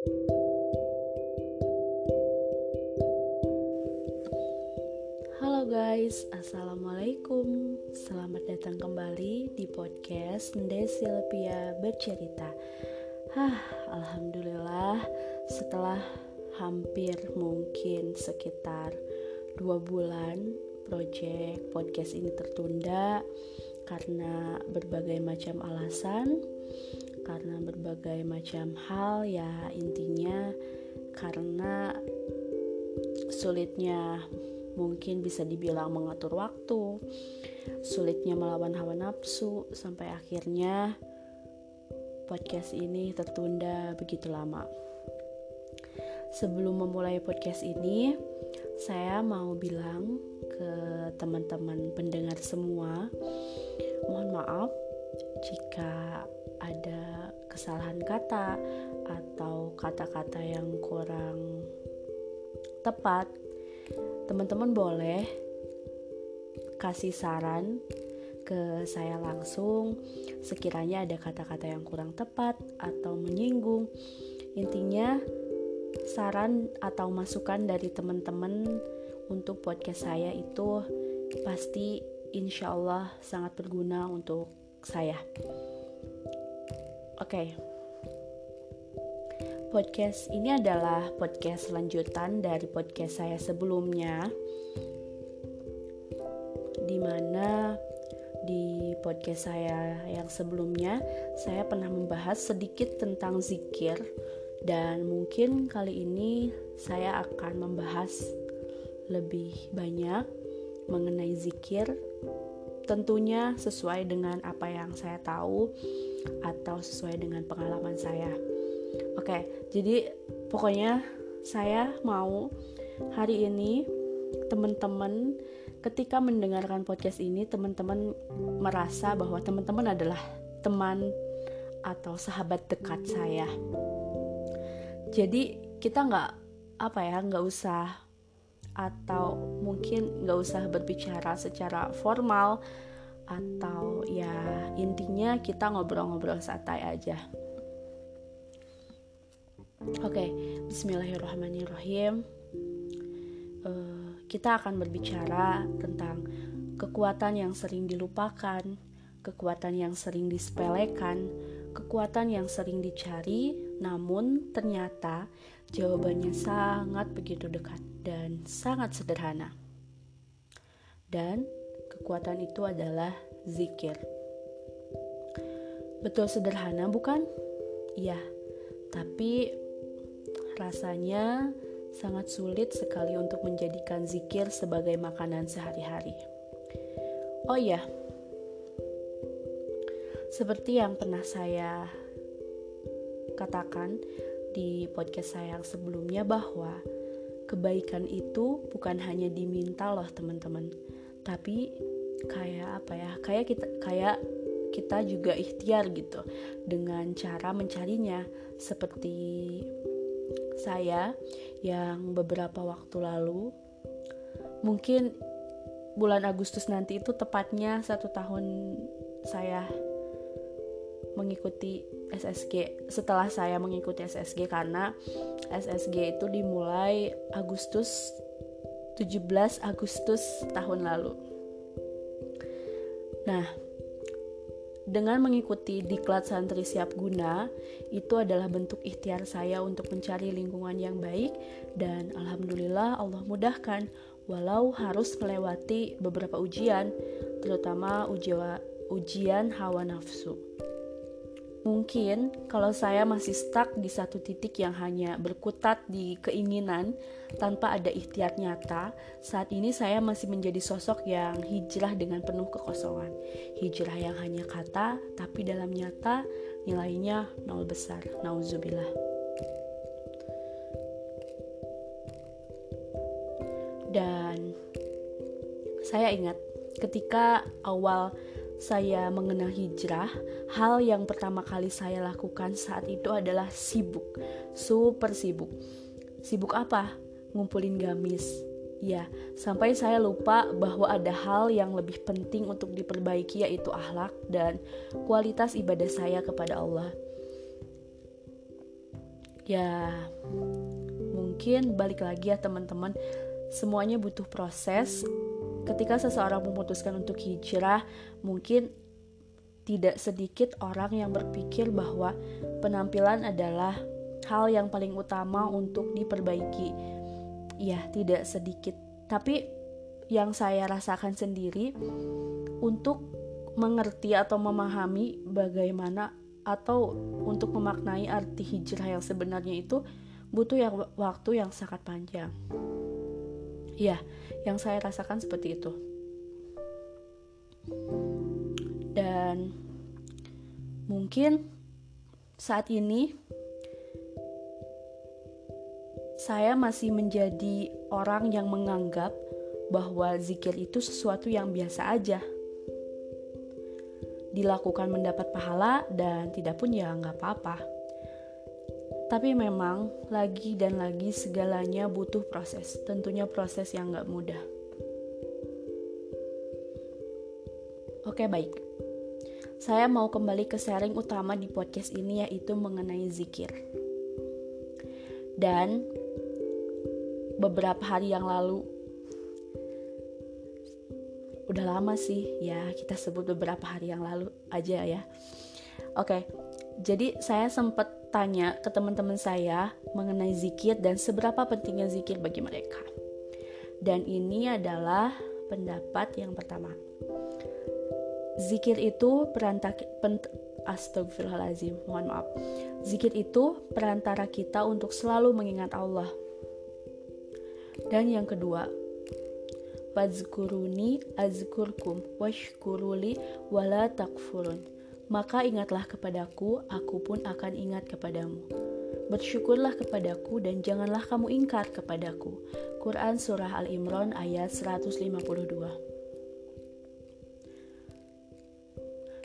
Halo guys, Assalamualaikum. Selamat datang kembali di podcast Desi Lepia Bercerita. Hah, Alhamdulillah setelah hampir mungkin sekitar dua bulan project podcast ini tertunda karena berbagai macam alasan karena berbagai macam hal ya intinya karena sulitnya mungkin bisa dibilang mengatur waktu, sulitnya melawan hawa nafsu, sampai akhirnya podcast ini tertunda begitu lama. Sebelum memulai podcast ini, saya mau bilang ke teman-teman pendengar semua, mohon maaf jika ada kesalahan kata atau kata-kata yang kurang tepat teman-teman boleh kasih saran ke saya langsung sekiranya ada kata-kata yang kurang tepat atau menyinggung. Intinya saran atau masukan dari teman-teman untuk podcast saya itu pasti insya Allah sangat berguna untuk saya. Okay. Podcast ini adalah podcast lanjutan dari podcast saya sebelumnya Di mana di podcast saya yang sebelumnya Saya pernah membahas sedikit tentang zikir Dan mungkin kali ini saya akan membahas lebih banyak mengenai zikir Tentunya sesuai dengan apa yang saya tahu Atau sesuai dengan pengalaman saya Oke, jadi pokoknya saya mau hari ini teman-teman ketika mendengarkan podcast ini teman-teman merasa bahwa teman-teman adalah teman atau sahabat dekat saya. Jadi kita nggak apa ya nggak usah atau mungkin nggak usah berbicara secara formal atau ya intinya kita ngobrol-ngobrol santai aja Oke, okay, Bismillahirrahmanirrahim. Uh, kita akan berbicara tentang kekuatan yang sering dilupakan, kekuatan yang sering disepelekan, kekuatan yang sering dicari, namun ternyata jawabannya sangat begitu dekat dan sangat sederhana. Dan kekuatan itu adalah zikir. Betul sederhana, bukan? Iya, tapi Rasanya sangat sulit sekali untuk menjadikan zikir sebagai makanan sehari-hari. Oh iya, seperti yang pernah saya katakan di podcast saya yang sebelumnya bahwa kebaikan itu bukan hanya diminta loh teman-teman, tapi kayak apa ya? Kayak kita kayak kita juga ikhtiar gitu dengan cara mencarinya seperti saya yang beberapa waktu lalu mungkin bulan Agustus nanti itu tepatnya satu tahun saya mengikuti SSG setelah saya mengikuti SSG karena SSG itu dimulai Agustus 17 Agustus tahun lalu. Nah, dengan mengikuti diklat santri siap guna, itu adalah bentuk ikhtiar saya untuk mencari lingkungan yang baik dan alhamdulillah Allah mudahkan walau harus melewati beberapa ujian, terutama ujian hawa nafsu. Mungkin kalau saya masih stuck di satu titik yang hanya berkutat di keinginan tanpa ada ikhtiar nyata, saat ini saya masih menjadi sosok yang hijrah dengan penuh kekosongan. Hijrah yang hanya kata, tapi dalam nyata nilainya nol besar. Nauzubillah. Dan saya ingat ketika awal saya mengenal hijrah, hal yang pertama kali saya lakukan saat itu adalah sibuk, super sibuk. Sibuk apa? Ngumpulin gamis. Ya, sampai saya lupa bahwa ada hal yang lebih penting untuk diperbaiki yaitu akhlak dan kualitas ibadah saya kepada Allah. ya mungkin balik lagi ya teman-teman semuanya butuh proses ketika seseorang memutuskan untuk hijrah mungkin tidak sedikit orang yang berpikir bahwa penampilan adalah hal yang paling utama untuk diperbaiki ya tidak sedikit tapi yang saya rasakan sendiri untuk mengerti atau memahami bagaimana atau untuk memaknai arti hijrah yang sebenarnya itu butuh yang waktu yang sangat panjang. Ya, yang saya rasakan seperti itu. Dan mungkin saat ini saya masih menjadi orang yang menganggap bahwa zikir itu sesuatu yang biasa aja. Dilakukan mendapat pahala dan tidak pun ya nggak apa-apa. Tapi memang lagi dan lagi segalanya butuh proses, tentunya proses yang nggak mudah. Oke baik, saya mau kembali ke sharing utama di podcast ini yaitu mengenai zikir. Dan beberapa hari yang lalu udah lama sih ya kita sebut beberapa hari yang lalu aja ya oke jadi saya sempat tanya ke teman-teman saya mengenai zikir dan seberapa pentingnya zikir bagi mereka. Dan ini adalah pendapat yang pertama. Zikir itu perantara pen, astagfirullahaladzim mohon maaf. Zikir itu perantara kita untuk selalu mengingat Allah. Dan yang kedua, Fazkuruni azkurkum washkuruli wala takfurun. Maka ingatlah kepadaku, aku pun akan ingat kepadamu. Bersyukurlah kepadaku dan janganlah kamu ingkar kepadaku. Quran Surah Al-Imran ayat 152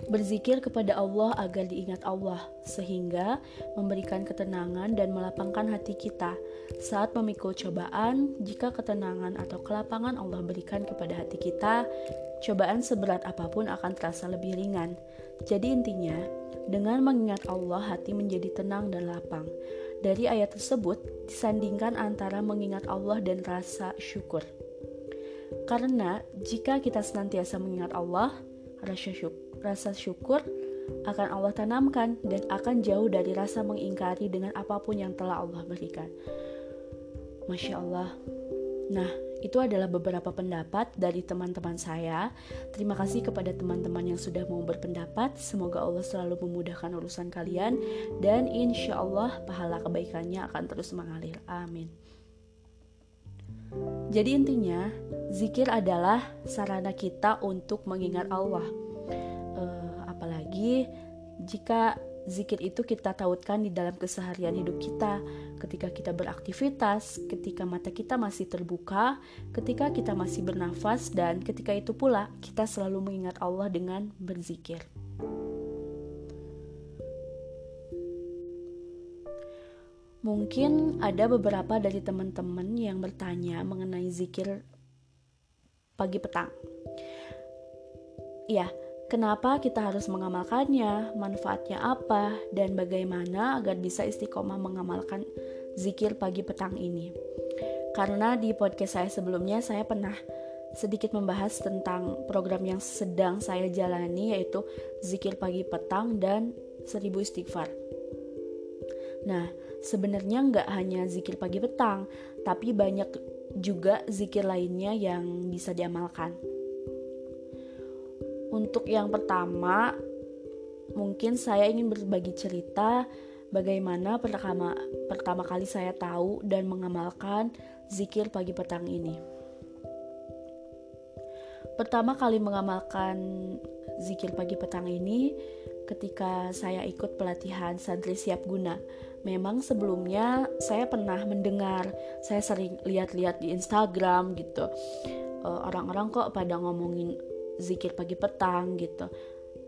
berzikir kepada Allah agar diingat Allah, sehingga memberikan ketenangan dan melapangkan hati kita saat memikul cobaan. Jika ketenangan atau kelapangan Allah berikan kepada hati kita, cobaan seberat apa pun akan terasa lebih ringan. Jadi, intinya dengan mengingat Allah, hati menjadi tenang dan lapang. Dari ayat tersebut disandingkan antara mengingat Allah dan rasa syukur. Karena jika kita senantiasa mengingat Allah, rasa syukur rasa syukur akan Allah tanamkan dan akan jauh dari rasa mengingkari dengan apa pun yang telah Allah berikan. Masya Allah. Nah, itu adalah beberapa pendapat dari teman-teman saya. Terima kasih kepada teman-teman yang sudah mau berpendapat. Semoga Allah selalu memudahkan urusan kalian dan insya Allah pahala kebaikannya akan terus mengalir. Amin. Jadi intinya, zikir adalah sarana kita untuk mengingat Allah Apalagi jika zikir itu kita tautkan di dalam keseharian hidup kita, ketika kita beraktivitas, ketika mata kita masih terbuka, ketika kita masih bernafas, dan ketika itu pula kita selalu mengingat Allah dengan berzikir. Mungkin ada beberapa dari teman-teman yang bertanya mengenai zikir pagi petang. Iya, Kenapa kita harus mengamalkannya, manfaatnya apa, dan bagaimana agar bisa istiqomah mengamalkan zikir pagi petang ini. Karena di podcast saya sebelumnya saya pernah sedikit membahas tentang program yang sedang saya jalani yaitu zikir pagi petang dan seribu istighfar. Nah, sebenarnya nggak hanya zikir pagi petang, tapi banyak juga zikir lainnya yang bisa diamalkan. Untuk yang pertama, mungkin saya ingin berbagi cerita bagaimana pertama pertama kali saya tahu dan mengamalkan zikir pagi petang ini. Pertama kali mengamalkan zikir pagi petang ini ketika saya ikut pelatihan santri siap guna. Memang sebelumnya saya pernah mendengar, saya sering lihat-lihat di Instagram gitu. Eh, orang-orang kok pada ngomongin zikir pagi petang gitu.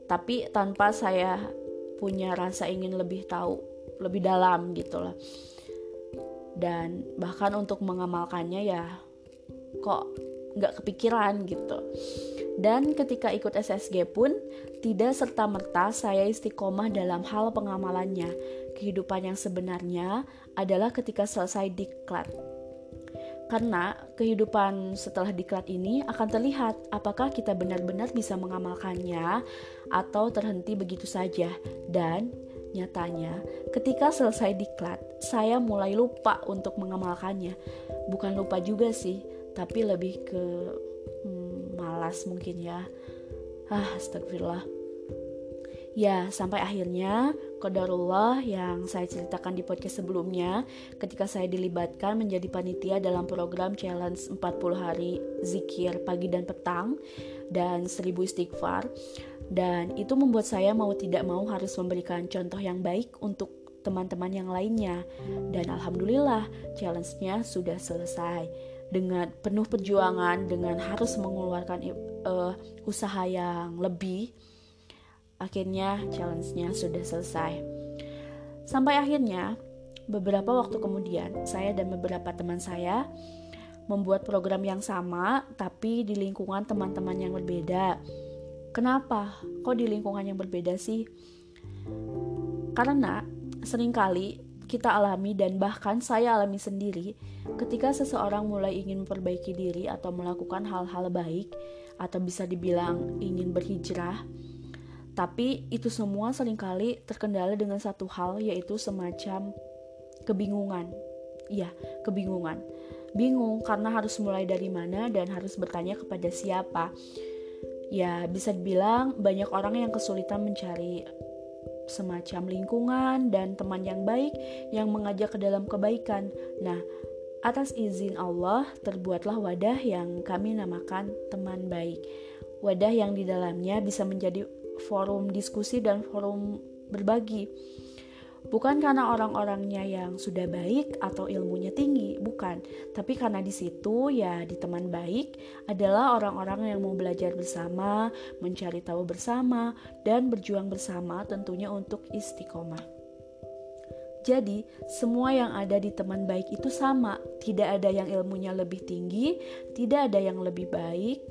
Tapi tanpa saya punya rasa ingin lebih tahu lebih dalam gitu lah dan bahkan untuk mengamalkannya ya kok nggak kepikiran gitu. Dan ketika ikut SSG pun tidak serta-merta saya istiqomah dalam hal pengamalannya. Kehidupan yang sebenarnya adalah ketika selesai diklat. Karena kehidupan setelah diklat ini akan terlihat apakah kita benar-benar bisa mengamalkannya atau terhenti begitu saja. Dan nyatanya ketika selesai diklat, saya mulai lupa untuk mengamalkannya. Bukan lupa juga sih, tapi lebih ke hmm, malas mungkin ya. Ah, astagfirullah. Ya, sampai akhirnya Kodarullah yang saya ceritakan di podcast sebelumnya ketika saya dilibatkan menjadi panitia dalam program challenge 40 hari zikir pagi dan petang dan 1000 istighfar. Dan itu membuat saya mau tidak mau harus memberikan contoh yang baik untuk teman-teman yang lainnya. Dan alhamdulillah challenge-nya sudah selesai. Dengan penuh perjuangan dengan harus mengeluarkan uh, usaha yang lebih Akhirnya challenge-nya sudah selesai. Sampai akhirnya, beberapa waktu kemudian, saya dan beberapa teman saya membuat program yang sama, tapi di lingkungan teman-teman yang berbeda. Kenapa? Kok di lingkungan yang berbeda sih? Karena sering kali kita alami dan bahkan saya alami sendiri ketika seseorang mulai ingin memperbaiki diri atau melakukan hal-hal baik atau bisa dibilang ingin berhijrah tapi itu semua sering kali terkendala dengan satu hal yaitu semacam kebingungan. Iya, kebingungan. Bingung karena harus mulai dari mana dan harus bertanya kepada siapa. Ya, bisa dibilang banyak orang yang kesulitan mencari semacam lingkungan dan teman yang baik yang mengajak ke dalam kebaikan. Nah, atas izin Allah terbuatlah wadah yang kami namakan teman baik. Wadah yang di dalamnya bisa menjadi forum diskusi dan forum berbagi. Bukan karena orang-orangnya yang sudah baik atau ilmunya tinggi, bukan. Tapi karena di situ ya di teman baik adalah orang-orang yang mau belajar bersama, mencari tahu bersama, dan berjuang bersama tentunya untuk istiqomah. Jadi, semua yang ada di teman baik itu sama, tidak ada yang ilmunya lebih tinggi, tidak ada yang lebih baik,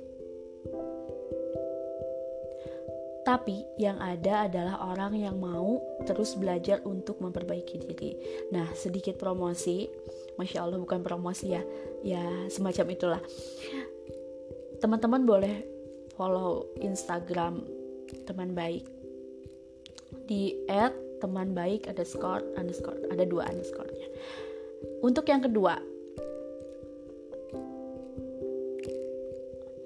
tapi yang ada adalah orang yang mau terus belajar untuk memperbaiki diri. Nah, sedikit promosi, masya Allah bukan promosi ya, ya semacam itulah. Teman-teman boleh follow Instagram teman baik di teman baik underscore underscore ada dua underscorenya. Untuk yang kedua,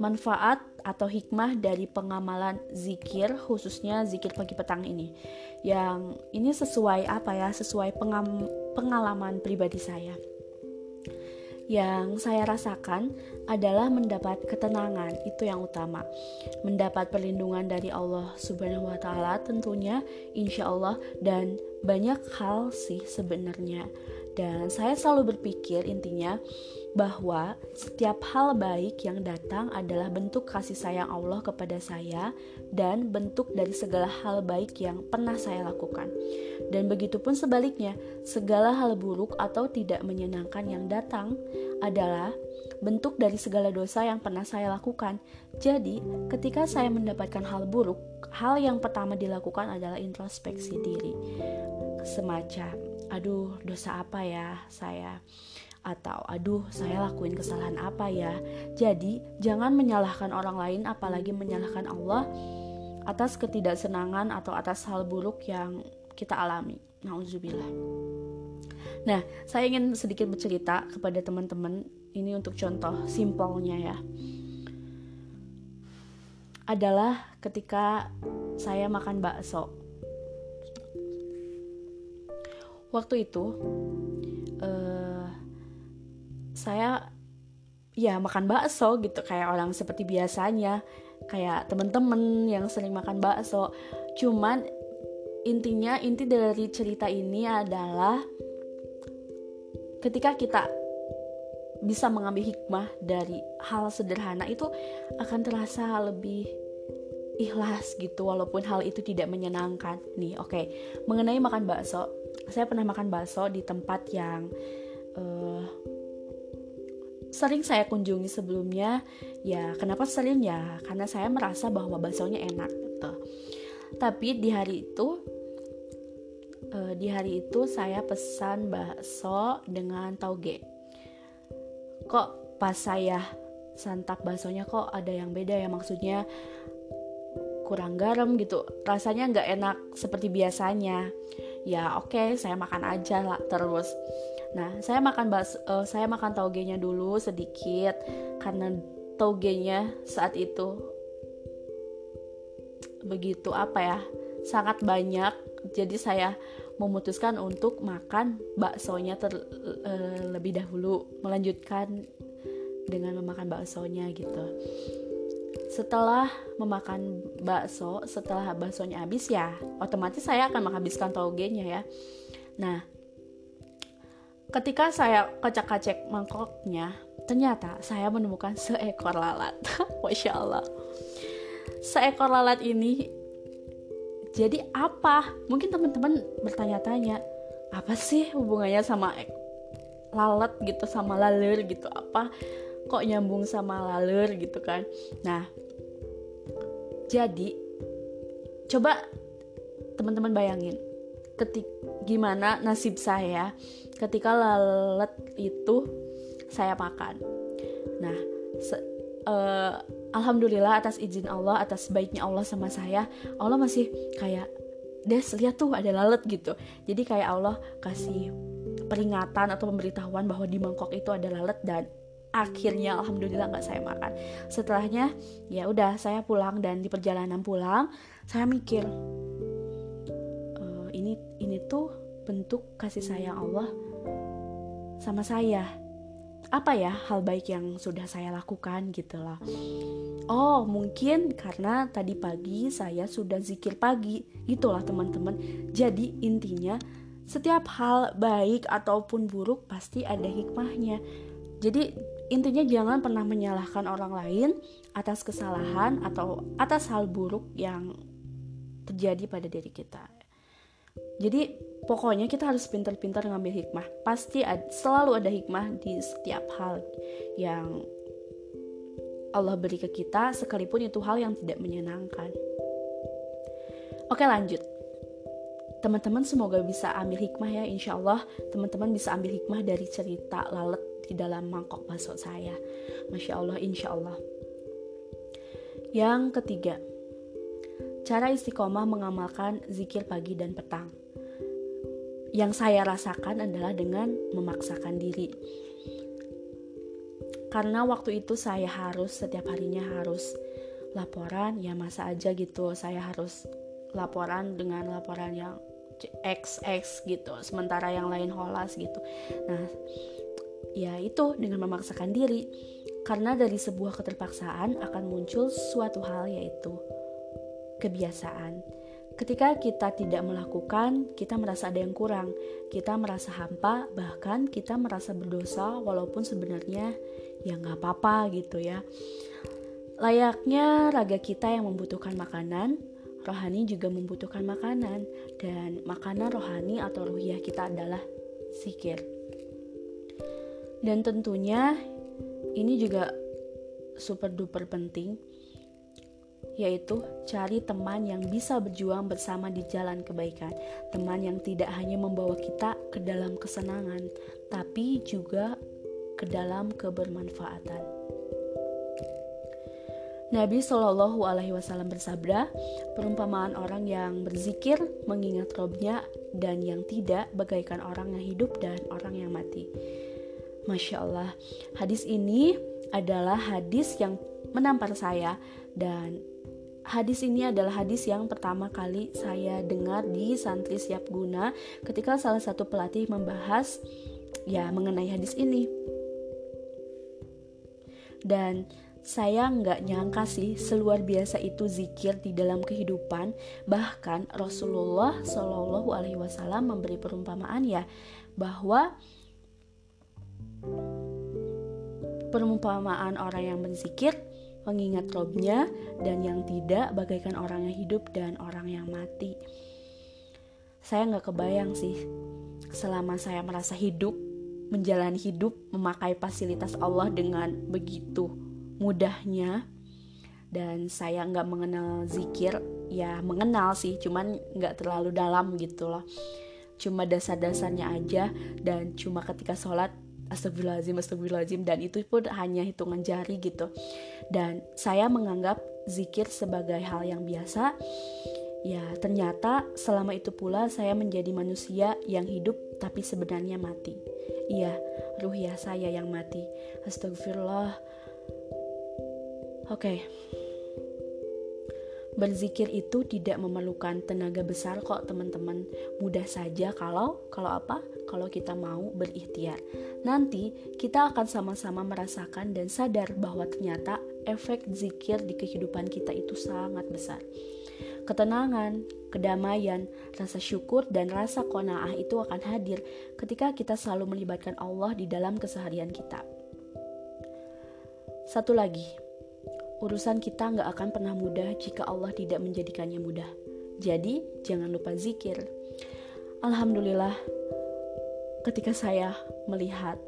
manfaat atau hikmah dari pengamalan zikir khususnya zikir pagi petang ini. Yang ini sesuai apa ya? Sesuai pengam, pengalaman pribadi saya. Yang saya rasakan adalah mendapat ketenangan itu yang utama. Mendapat perlindungan dari Allah subhanahu wa ta'ala tentunya insya Allah dan banyak hal sih sebenarnya dan saya selalu berpikir intinya bahwa setiap hal baik yang datang adalah bentuk kasih sayang Allah kepada saya dan bentuk dari segala hal baik yang pernah saya lakukan. Dan begitupun sebaliknya, segala hal buruk atau tidak menyenangkan yang datang adalah bentuk dari segala dosa yang pernah saya lakukan. Jadi, ketika saya mendapatkan hal buruk, hal yang pertama dilakukan adalah introspeksi diri. Semacam, aduh, dosa apa ya saya? atau aduh saya lakuin kesalahan apa ya? Jadi jangan menyalahkan orang lain apalagi menyalahkan Allah atas ketidaksenangan atau atas hal buruk yang kita alami. Nauzubillah. Nah saya ingin sedikit bercerita kepada teman-teman ini untuk contoh simpelnya ya. Adalah ketika saya makan bakso waktu itu uh, saya ya makan bakso gitu kayak orang seperti biasanya. Kayak temen-temen yang sering makan bakso. Cuman intinya inti dari cerita ini adalah ketika kita bisa mengambil hikmah dari hal sederhana itu akan terasa lebih ikhlas gitu walaupun hal itu tidak menyenangkan. Nih oke. Okay. mengenai makan bakso saya pernah makan bakso di tempat yang uh, sering saya kunjungi sebelumnya. Ya kenapa sering ya? Karena saya merasa bahwa baksonya enak gitu. Tapi di hari itu uh, di hari itu saya pesan bakso dengan tauge. Kok pas saya santap baksonya kok ada yang beda ya maksudnya kurang garam gitu. Rasanya nggak enak seperti biasanya. Ya oke okay, saya makan aja lah terus. Nah saya makan bas uh, saya makan taugenya dulu sedikit karena taugenya saat itu begitu apa ya sangat banyak. Jadi saya memutuskan untuk makan baksonya terlebih uh, dahulu melanjutkan dengan memakan baksonya gitu setelah memakan bakso, setelah baksonya habis ya, otomatis saya akan menghabiskan togenya ya. Nah, ketika saya kacak-kacek mangkoknya, ternyata saya menemukan seekor lalat. Masya Allah. Seekor lalat ini jadi apa? Mungkin teman-teman bertanya-tanya, apa sih hubungannya sama lalat gitu sama laler gitu apa kok nyambung sama laler gitu kan nah jadi coba teman-teman bayangin ketik gimana nasib saya ketika lalat itu saya makan. Nah uh, alhamdulillah atas izin Allah atas baiknya Allah sama saya Allah masih kayak Des lihat tuh ada lalat gitu. Jadi kayak Allah kasih peringatan atau pemberitahuan bahwa di mangkok itu ada lalat dan akhirnya alhamdulillah nggak saya makan. Setelahnya ya udah saya pulang dan di perjalanan pulang saya mikir e, ini ini tuh bentuk kasih sayang Allah sama saya. Apa ya hal baik yang sudah saya lakukan? Gitu lah oh mungkin karena tadi pagi saya sudah zikir pagi. Gitulah teman-teman. Jadi intinya setiap hal baik ataupun buruk pasti ada hikmahnya. Jadi intinya jangan pernah menyalahkan orang lain atas kesalahan atau atas hal buruk yang terjadi pada diri kita. Jadi pokoknya kita harus pintar-pintar ngambil hikmah. Pasti ada, selalu ada hikmah di setiap hal yang Allah beri ke kita sekalipun itu hal yang tidak menyenangkan. Oke lanjut. Teman-teman semoga bisa ambil hikmah ya insya Allah teman-teman bisa ambil hikmah dari cerita lalat di dalam mangkok bakso saya. Masya Allah, insya Allah. Yang ketiga, cara istiqomah mengamalkan zikir pagi dan petang. Yang saya rasakan adalah dengan memaksakan diri. Karena waktu itu saya harus setiap harinya harus laporan, ya masa aja gitu. Saya harus laporan dengan laporan yang XX gitu, sementara yang lain holas gitu. Nah, ya itu dengan memaksakan diri. Karena dari sebuah keterpaksaan akan muncul suatu hal yaitu kebiasaan. Ketika kita tidak melakukan kita merasa ada yang kurang kita merasa hampa bahkan kita merasa berdosa walaupun sebenarnya ya nggak apa-apa gitu ya. Layaknya raga kita yang membutuhkan makanan rohani juga membutuhkan makanan. Dan makanan rohani atau ruhiyah kita adalah zikir dan tentunya ini juga super duper penting yaitu cari teman yang bisa berjuang bersama di jalan kebaikan. Teman yang tidak hanya membawa kita ke dalam kesenangan, tapi juga ke dalam kebermanfaatan. Nabi Shallallahu Alaihi Wasallam bersabda, perumpamaan orang yang berzikir mengingat robnya dan yang tidak bagaikan orang yang hidup dan orang yang mati. Masya Allah, hadis ini adalah hadis yang menampar saya. Dan hadis ini adalah hadis yang pertama kali saya dengar di santri siap guna ketika salah satu pelatih membahas ya mengenai hadis ini. Dan saya nggak nyangka sih seluar biasa itu zikir di dalam kehidupan. Bahkan Rasulullah Shallallahu Alaihi Wasallam memberi perumpamaan ya bahwa Perumpamaan orang yang berzikir mengingat robnya dan yang tidak bagaikan orang yang hidup dan orang yang mati. Saya nggak kebayang sih selama saya merasa hidup, menjalani hidup, memakai fasilitas Allah dengan begitu mudahnya dan saya nggak mengenal zikir ya mengenal sih cuman nggak terlalu dalam gitu loh cuma dasar-dasarnya aja dan cuma ketika sholat astagfirullahaladzim astagfirullahaladzim dan itu pun hanya hitungan jari gitu dan saya menganggap zikir sebagai hal yang biasa ya ternyata selama itu pula saya menjadi manusia yang hidup tapi sebenarnya mati iya ruh ya saya yang mati astagfirullah oke. Berzikir itu tidak memerlukan tenaga besar kok teman-teman. Mudah saja kalau kalau apa? Kalau kita mau berikhtiar. Nanti kita akan sama-sama merasakan dan sadar bahwa ternyata efek zikir di kehidupan kita itu sangat besar. Ketenangan, kedamaian, rasa syukur, dan rasa kona'ah itu akan hadir ketika kita selalu melibatkan Allah di dalam keseharian kita. Satu lagi, urusan kita nggak akan pernah mudah jika Allah tidak menjadikannya mudah. Jadi, jangan lupa zikir. Alhamdulillah, ketika saya melihat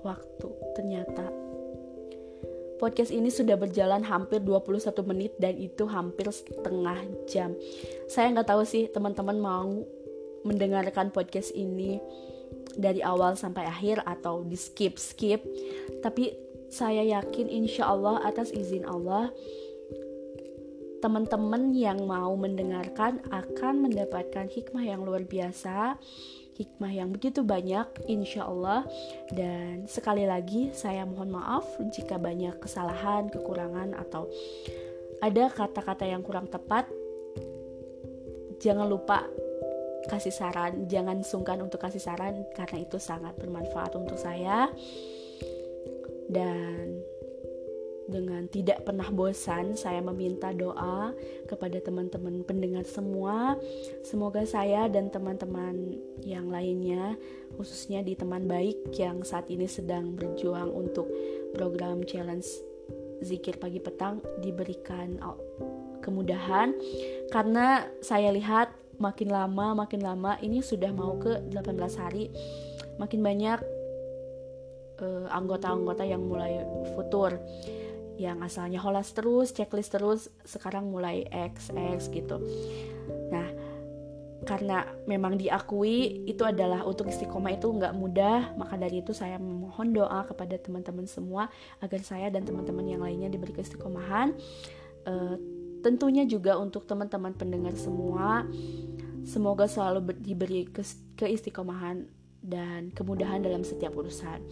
waktu, ternyata. Podcast ini sudah berjalan hampir 21 menit dan itu hampir setengah jam. Saya nggak tahu sih teman-teman mau mendengarkan podcast ini dari awal sampai akhir atau di skip skip. Tapi saya yakin insya Allah atas izin Allah teman-teman yang mau mendengarkan akan mendapatkan hikmah yang luar biasa hikmah yang begitu banyak insya Allah dan sekali lagi saya mohon maaf jika banyak kesalahan, kekurangan atau ada kata-kata yang kurang tepat. Jangan lupa kasih saran jangan sungkan untuk kasih saran karena itu sangat bermanfaat untuk saya. Dan dengan tidak pernah bosan saya meminta doa kepada teman-teman pendengar semua. Semoga saya dan teman-teman yang lainnya khususnya di teman baik yang saat ini sedang berjuang untuk program challenge zikir pagi petang diberikan kemudahan. Karena saya lihat makin lama makin lama ini sudah mau ke 18 hari makin banyak uh, anggota-anggota yang mulai futur yang asalnya holas terus, checklist terus, sekarang mulai X, X gitu. Nah, karena memang diakui itu adalah untuk istiqomah itu nggak mudah, maka dari itu saya memohon doa kepada teman-teman semua agar saya dan teman-teman yang lainnya diberi keistiqomahan. Uh, tentunya juga untuk teman-teman pendengar semua, semoga selalu diberi keistiqomahan dan kemudahan dalam setiap urusan.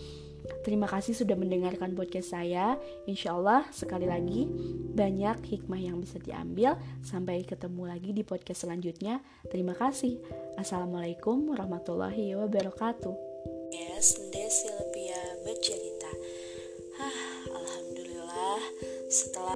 Terima kasih sudah mendengarkan podcast saya. Insya Allah sekali lagi banyak hikmah yang bisa diambil. Sampai ketemu lagi di podcast selanjutnya. Terima kasih. Assalamualaikum warahmatullahi wabarakatuh. Yes, Silvia bercerita. Hah, alhamdulillah setelah